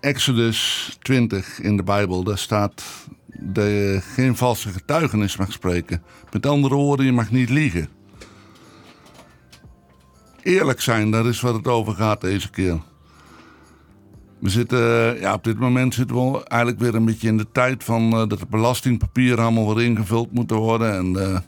Exodus 20 in de Bijbel, daar staat dat je geen valse getuigenis mag spreken. Met andere woorden, je mag niet liegen. Eerlijk zijn, dat is wat het over gaat deze keer. We zitten, ja, op dit moment zitten we eigenlijk weer een beetje in de tijd van uh, dat de belastingpapieren allemaal weer ingevuld moeten worden. En uh,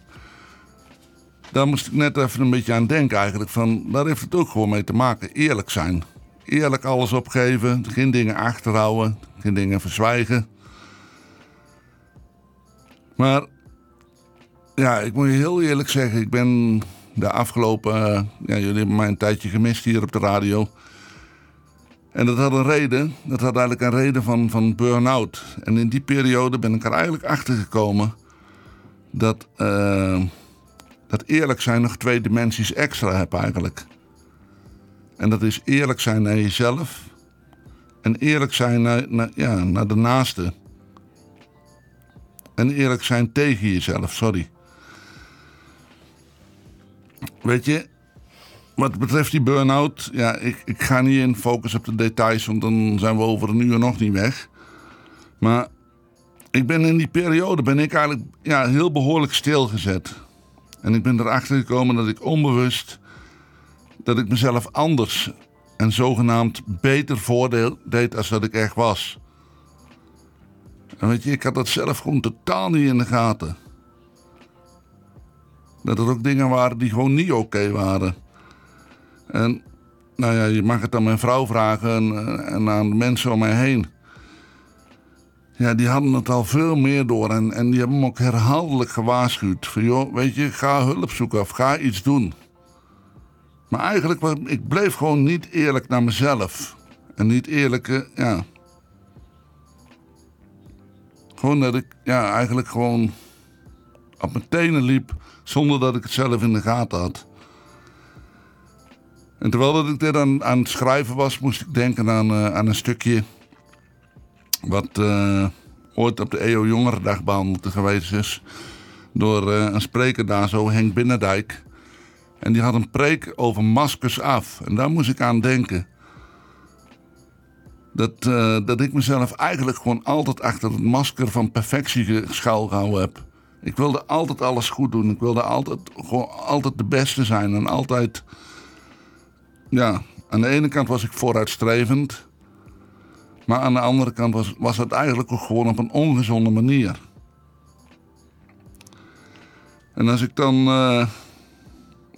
daar moest ik net even een beetje aan denken eigenlijk. Van, daar heeft het ook gewoon mee te maken. Eerlijk zijn. Eerlijk alles opgeven. Geen dingen achterhouden. Geen dingen verzwijgen. Maar ja, ik moet je heel eerlijk zeggen. Ik ben de afgelopen... Uh, ja, jullie hebben mij een tijdje gemist hier op de radio. En dat had een reden. Dat had eigenlijk een reden van, van burn-out. En in die periode ben ik er eigenlijk achter gekomen... dat, uh, dat eerlijk zijn nog twee dimensies extra heb eigenlijk. En dat is eerlijk zijn naar jezelf... en eerlijk zijn naar, ja, naar de naaste... En eerlijk zijn tegen jezelf, sorry. Weet je, wat betreft die burn-out, ja, ik, ik ga niet in focus op de details, want dan zijn we over een uur nog niet weg. Maar ik ben in die periode ben ik eigenlijk ja, heel behoorlijk stilgezet. En ik ben erachter gekomen dat ik onbewust, dat ik mezelf anders en zogenaamd beter voordeel deed als dat ik echt was. En weet je, ik had dat zelf gewoon totaal niet in de gaten. Dat er ook dingen waren die gewoon niet oké waren. En nou ja, je mag het aan mijn vrouw vragen en, aan de mensen om mij heen. Ja, die hadden het al veel meer door en, en die hebben me ook herhaaldelijk gewaarschuwd. Van joh, weet je, ga hulp zoeken of ga iets doen. Maar eigenlijk, ik bleef gewoon niet eerlijk naar mezelf. En niet eerlijk, ja, gewoon dat ik ja, eigenlijk gewoon op mijn tenen liep zonder dat ik het zelf in de gaten had. En terwijl dat ik dit aan, aan het schrijven was, moest ik denken aan, uh, aan een stukje wat uh, ooit op de EO Jongerendag behandeld geweest is. Door een spreker daar zo, Henk Binnendijk. En die had een preek over maskers af. En daar moest ik aan denken dat, uh, dat ik mezelf eigenlijk gewoon altijd achter het masker van perfectie schuilgehouden heb. Ik wilde altijd alles goed doen. Ik wilde altijd, gewoon altijd de beste zijn. En altijd, ja, aan de ene kant was ik vooruitstrevend. Maar aan de andere kant was, was het eigenlijk ook gewoon op een ongezonde manier. En als ik dan uh,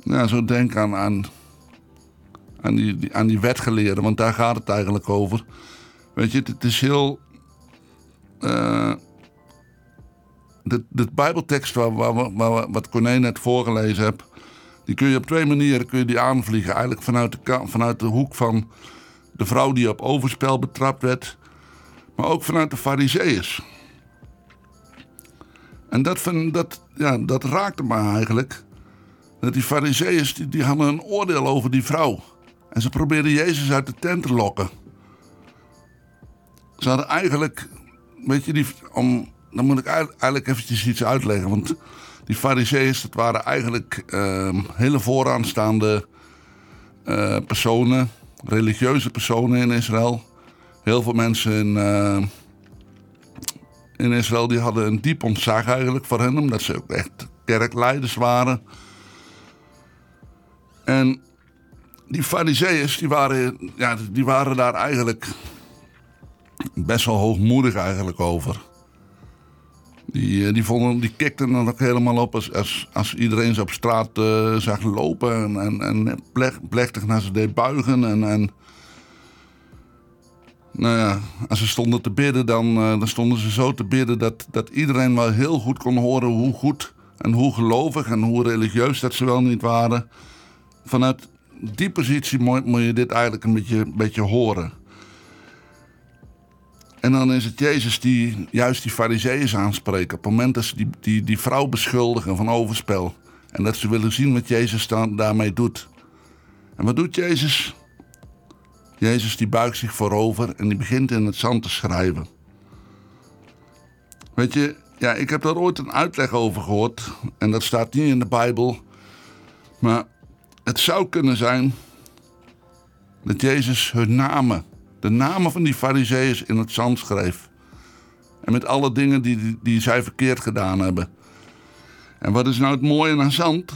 ja, zo denk aan, aan aan die, aan die wetgeleerden, want daar gaat het eigenlijk over. Weet je, het, is heel. Uh, de, de Bijbeltekst waar, waar, waar, wat Corné net voorgelezen heb, die kun je op twee manieren kun je die aanvliegen. Eigenlijk vanuit de, vanuit de hoek van de vrouw die op overspel betrapt werd, maar ook vanuit de Fariseeërs. En dat, van, dat, ja, dat raakte me eigenlijk. Dat die Fariseeërs die, die hadden een oordeel over die vrouw. En ze probeerden Jezus uit de tent te lokken. Ze hadden eigenlijk, weet je, die, om, dan moet ik eigenlijk eventjes iets uitleggen. Want die fariseeërs, dat waren eigenlijk uh, hele vooraanstaande uh, personen, religieuze personen in Israël. Heel veel mensen in, uh, in Israël die hadden een diep ontzag eigenlijk voor hen, omdat ze ook echt kerkleiders waren. En die fariseeërs, die waren, ja, die waren daar eigenlijk best wel hoogmoedig eigenlijk over. Die, eh, die, vonden, die kikten dan ook helemaal op als, als, als iedereen ze op straat uh, zag lopen en, en, en plechtig naar ze deed buigen. En, en nou ja, als ze stonden te bidden, dan, uh, dan stonden ze zo te bidden dat, dat iedereen wel heel goed kon horen hoe goed en hoe gelovig en hoe religieus dat ze wel niet waren. Vanuit die positie moet, moet je dit eigenlijk een beetje, beetje horen. En dan is het Jezus die juist die fariseeërs aanspreekt. Op het moment dat ze die, die, die vrouw beschuldigen van overspel. En dat ze willen zien wat Jezus daarmee doet. En wat doet Jezus? Jezus die buigt zich voorover en die begint in het zand te schrijven. Weet je, ja, ik heb daar ooit een uitleg over gehoord. En dat staat niet in de Bijbel. Maar het zou kunnen zijn dat Jezus hun namen de namen van die fariseeërs in het zand schreef. En met alle dingen die, die, zij verkeerd gedaan hebben. En wat is nou het mooie aan zand?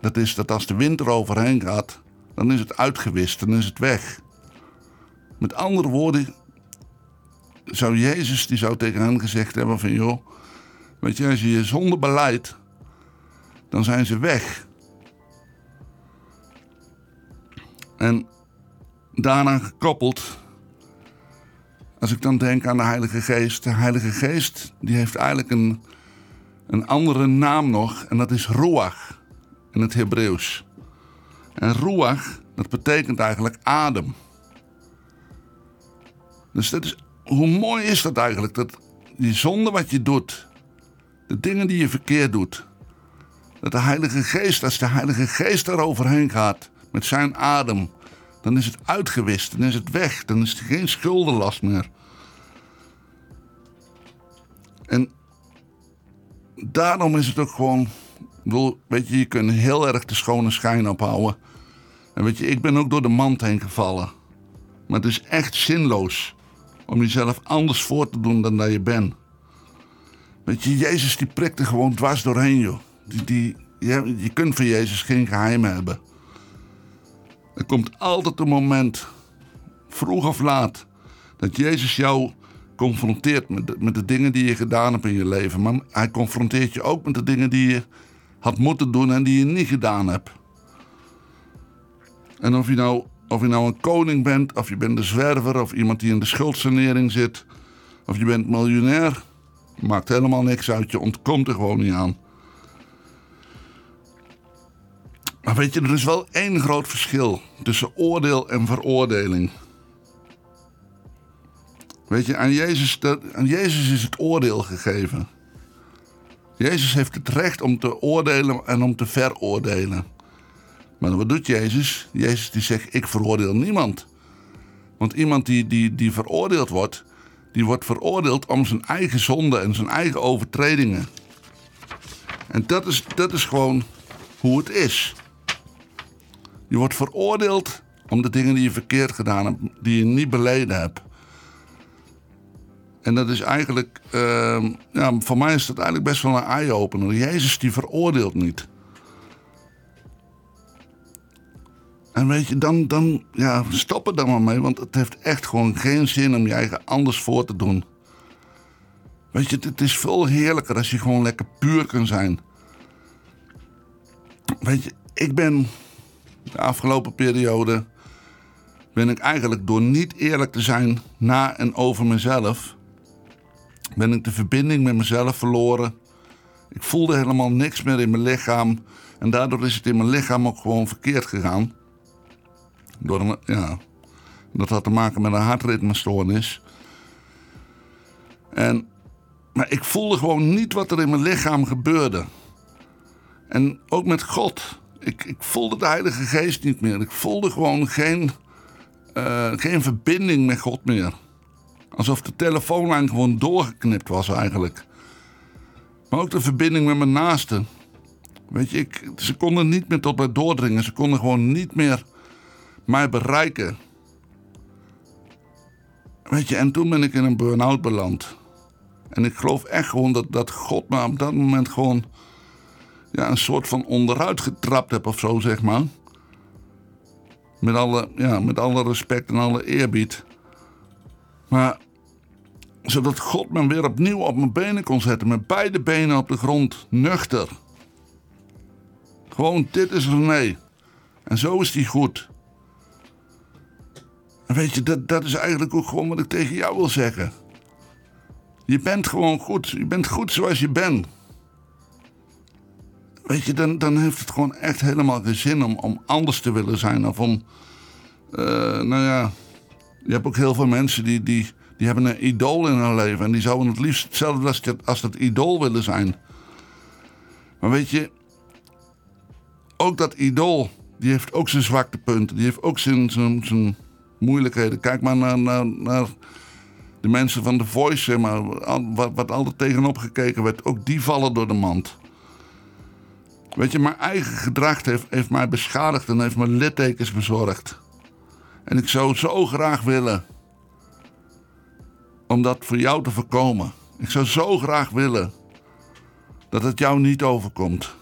Dat is dat als de wind er overheen gaat, dan is het uitgewist, dan is het weg. Met andere woorden, zou Jezus die zou tegen hen gezegd hebben van joh, weet je, als je je zonde beleidt, dan zijn ze weg. En daaraan gekoppeld, als ik dan denk aan de Heilige Geest, de Heilige Geest die heeft eigenlijk een, een andere naam nog en dat is Ruach in het Hebreeuws. En Ruach, dat betekent eigenlijk adem. Dus dat is, hoe mooi is dat eigenlijk? Dat die zonde wat je doet, de dingen die je verkeerd doet, dat de Heilige Geest, als de Heilige Geest er overheen gaat met zijn adem, dan is het uitgewist, dan is het weg, dan is het geen schuldenlast meer. En daarom is het ook gewoon, weet je, je kunt heel erg de schone schijn ophouden. En weet je, ik ben ook door de mand heen gevallen. Maar het is echt zinloos om jezelf anders voor te doen dan dat je bent. Weet je, Jezus die prikt er gewoon dwars doorheen, joh. Die, die, je, je kunt van Jezus geen geheimen hebben. Er komt altijd een moment, vroeg of laat, dat Jezus jou confronteert met de, met de dingen die je gedaan hebt in je leven. Maar hij confronteert je ook met de dingen die je had moeten doen en die je niet gedaan hebt. En of je nou, of je nou een koning bent, of je bent de zwerver, of iemand die in de schuldsanering zit, of je bent miljonair, maakt helemaal niks uit. Je ontkomt er gewoon niet aan. Maar weet je, er is wel één groot verschil tussen oordeel en veroordeling. Weet je, aan Jezus, aan Jezus is het oordeel gegeven. Jezus heeft het recht om te oordelen en om te veroordelen. Maar wat doet Jezus? Jezus die zegt, ik veroordeel niemand. Want iemand die, die, die veroordeeld wordt, die wordt veroordeeld om zijn eigen zonde en zijn eigen overtredingen. En dat is, dat is gewoon hoe het is. Je wordt veroordeeld om de dingen die je verkeerd gedaan hebt, die je niet beleden hebt. En dat is eigenlijk, uh, ja, voor mij is dat eigenlijk best wel een eye-opener. Jezus die veroordeelt niet. En weet je, dan, dan ja, stop er dan maar mee, want het heeft echt gewoon geen zin om je eigen anders voor te doen. Weet je, het is veel heerlijker als je gewoon lekker puur kunt zijn. Weet je, ik ben de afgelopen periode ben ik eigenlijk door niet eerlijk te zijn na en over mezelf, ben ik de verbinding met mezelf verloren. Ik voelde helemaal niks meer in mijn lichaam en daardoor is het in mijn lichaam ook gewoon verkeerd gegaan. Door een, ja, dat had te maken met een hartritmestoornis. En, maar ik voelde gewoon niet wat er in mijn lichaam gebeurde. En ook met God ik, ik voelde de Heilige Geest niet meer. Ik voelde gewoon geen, uh, geen verbinding met God meer. Alsof de telefoonlijn gewoon doorgeknipt was eigenlijk. Maar ook de verbinding met mijn naasten. Weet je, ik, ze konden niet meer tot mij doordringen. Ze konden gewoon niet meer mij bereiken. Weet je, en toen ben ik in een burn-out beland. En ik geloof echt gewoon dat, dat God me op dat moment gewoon ja, een soort van onderuit getrapt heb of zo, zeg maar. Met alle, ja, met alle respect en alle eerbied. Maar zodat God me weer opnieuw op mijn benen kon zetten. Met beide benen op de grond, nuchter. Gewoon, dit is René. En zo is die goed. En weet je, dat, dat is eigenlijk ook gewoon wat ik tegen jou wil zeggen. Je bent gewoon goed. Je bent goed zoals je bent. Weet je, dan, dan heeft het gewoon echt helemaal geen zin om, om anders te willen zijn. Of om, uh, nou ja, je hebt ook heel veel mensen die, die, die hebben een idool in hun leven. En die zouden het liefst hetzelfde als, dat, als dat idool willen zijn. Maar weet je, ook dat idool, die heeft ook zijn zwaktepunten. Die heeft ook zijn, zijn, zijn moeilijkheden. Kijk maar naar, naar, naar de mensen van The Voice, maar, wat, wat altijd tegenop gekeken werd. Ook die vallen door de mand. Weet je, mijn eigen gedrag heeft, heeft mij beschadigd en heeft me littekens bezorgd. En ik zou zo graag willen om dat voor jou te voorkomen. Ik zou zo graag willen dat het jou niet overkomt.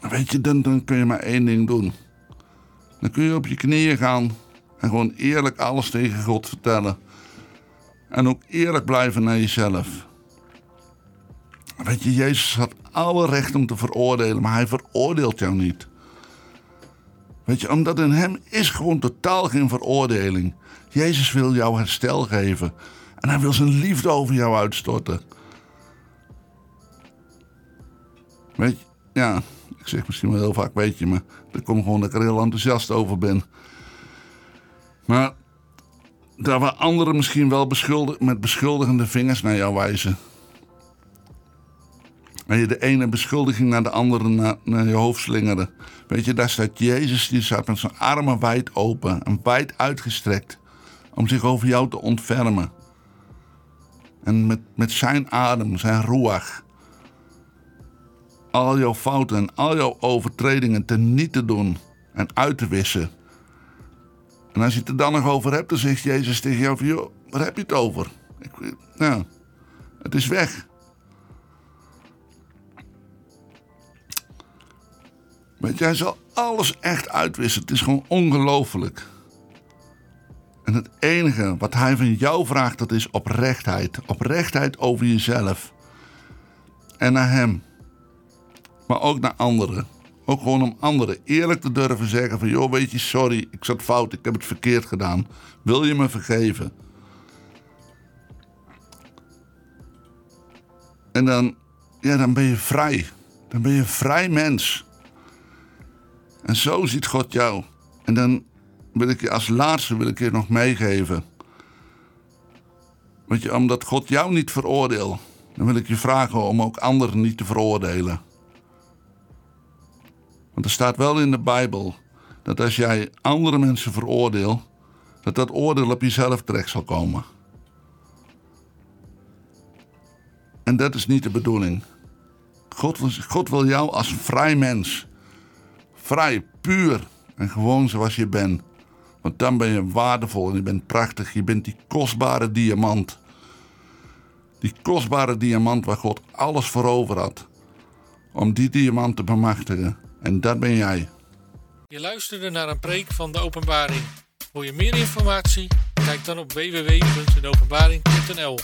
Weet je, dan, dan kun je maar één ding doen. Dan kun je op je knieën gaan en gewoon eerlijk alles tegen God vertellen. En ook eerlijk blijven naar jezelf. Weet je, Jezus had alle recht om te veroordelen, maar hij veroordeelt jou niet. Weet je, omdat in hem is gewoon totaal geen veroordeling. Jezus wil jou herstel geven. En hij wil zijn liefde over jou uitstorten. Weet je, ja, ik zeg misschien wel heel vaak weet je, maar dat komt gewoon dat ik er heel enthousiast over ben. Maar daar waar anderen misschien wel beschuldig, met beschuldigende vingers naar jou wijzen. En je de ene beschuldiging naar de andere naar, je hoofd slingeren. Weet je, daar staat Jezus, die staat met zijn armen wijd open en wijd uitgestrekt. Om zich over jou te ontfermen. En met, met zijn adem, zijn ruach. Al jouw fouten en al jouw overtredingen niet te doen en uit te wissen. En als je het er dan nog over hebt, dan zegt Jezus tegen jou: van, joh, waar heb je het over? Ik, nou, het is weg. Weet je, hij zal alles echt uitwissen. Het is gewoon ongelooflijk. En het enige wat hij van jou vraagt, dat is oprechtheid. Oprechtheid over jezelf. En naar hem. Maar ook naar anderen. Ook gewoon om anderen eerlijk te durven zeggen van... joh, weet je, sorry, ik zat fout, ik heb het verkeerd gedaan. Wil je me vergeven? En dan, ja, dan ben je vrij. Dan ben je een vrij mens. En zo ziet God jou. En dan wil ik je als laatste wil ik je nog meegeven. Weet je, omdat God jou niet veroordeelt, dan wil ik je vragen om ook anderen niet te veroordelen. Want er staat wel in de Bijbel dat als jij andere mensen veroordeelt, dat dat oordeel op jezelf terecht zal komen. En dat is niet de bedoeling. God, God wil jou als vrij mens. Vrij, puur en gewoon zoals je bent. Want dan ben je waardevol en je bent prachtig. Je bent die kostbare diamant. Die kostbare diamant waar God alles voor over had. Om die diamant te bemachtigen. En dat ben jij. Je luisterde naar een preek van de openbaring. Wil je meer informatie? Kijk dan op www.deopenbaring.nl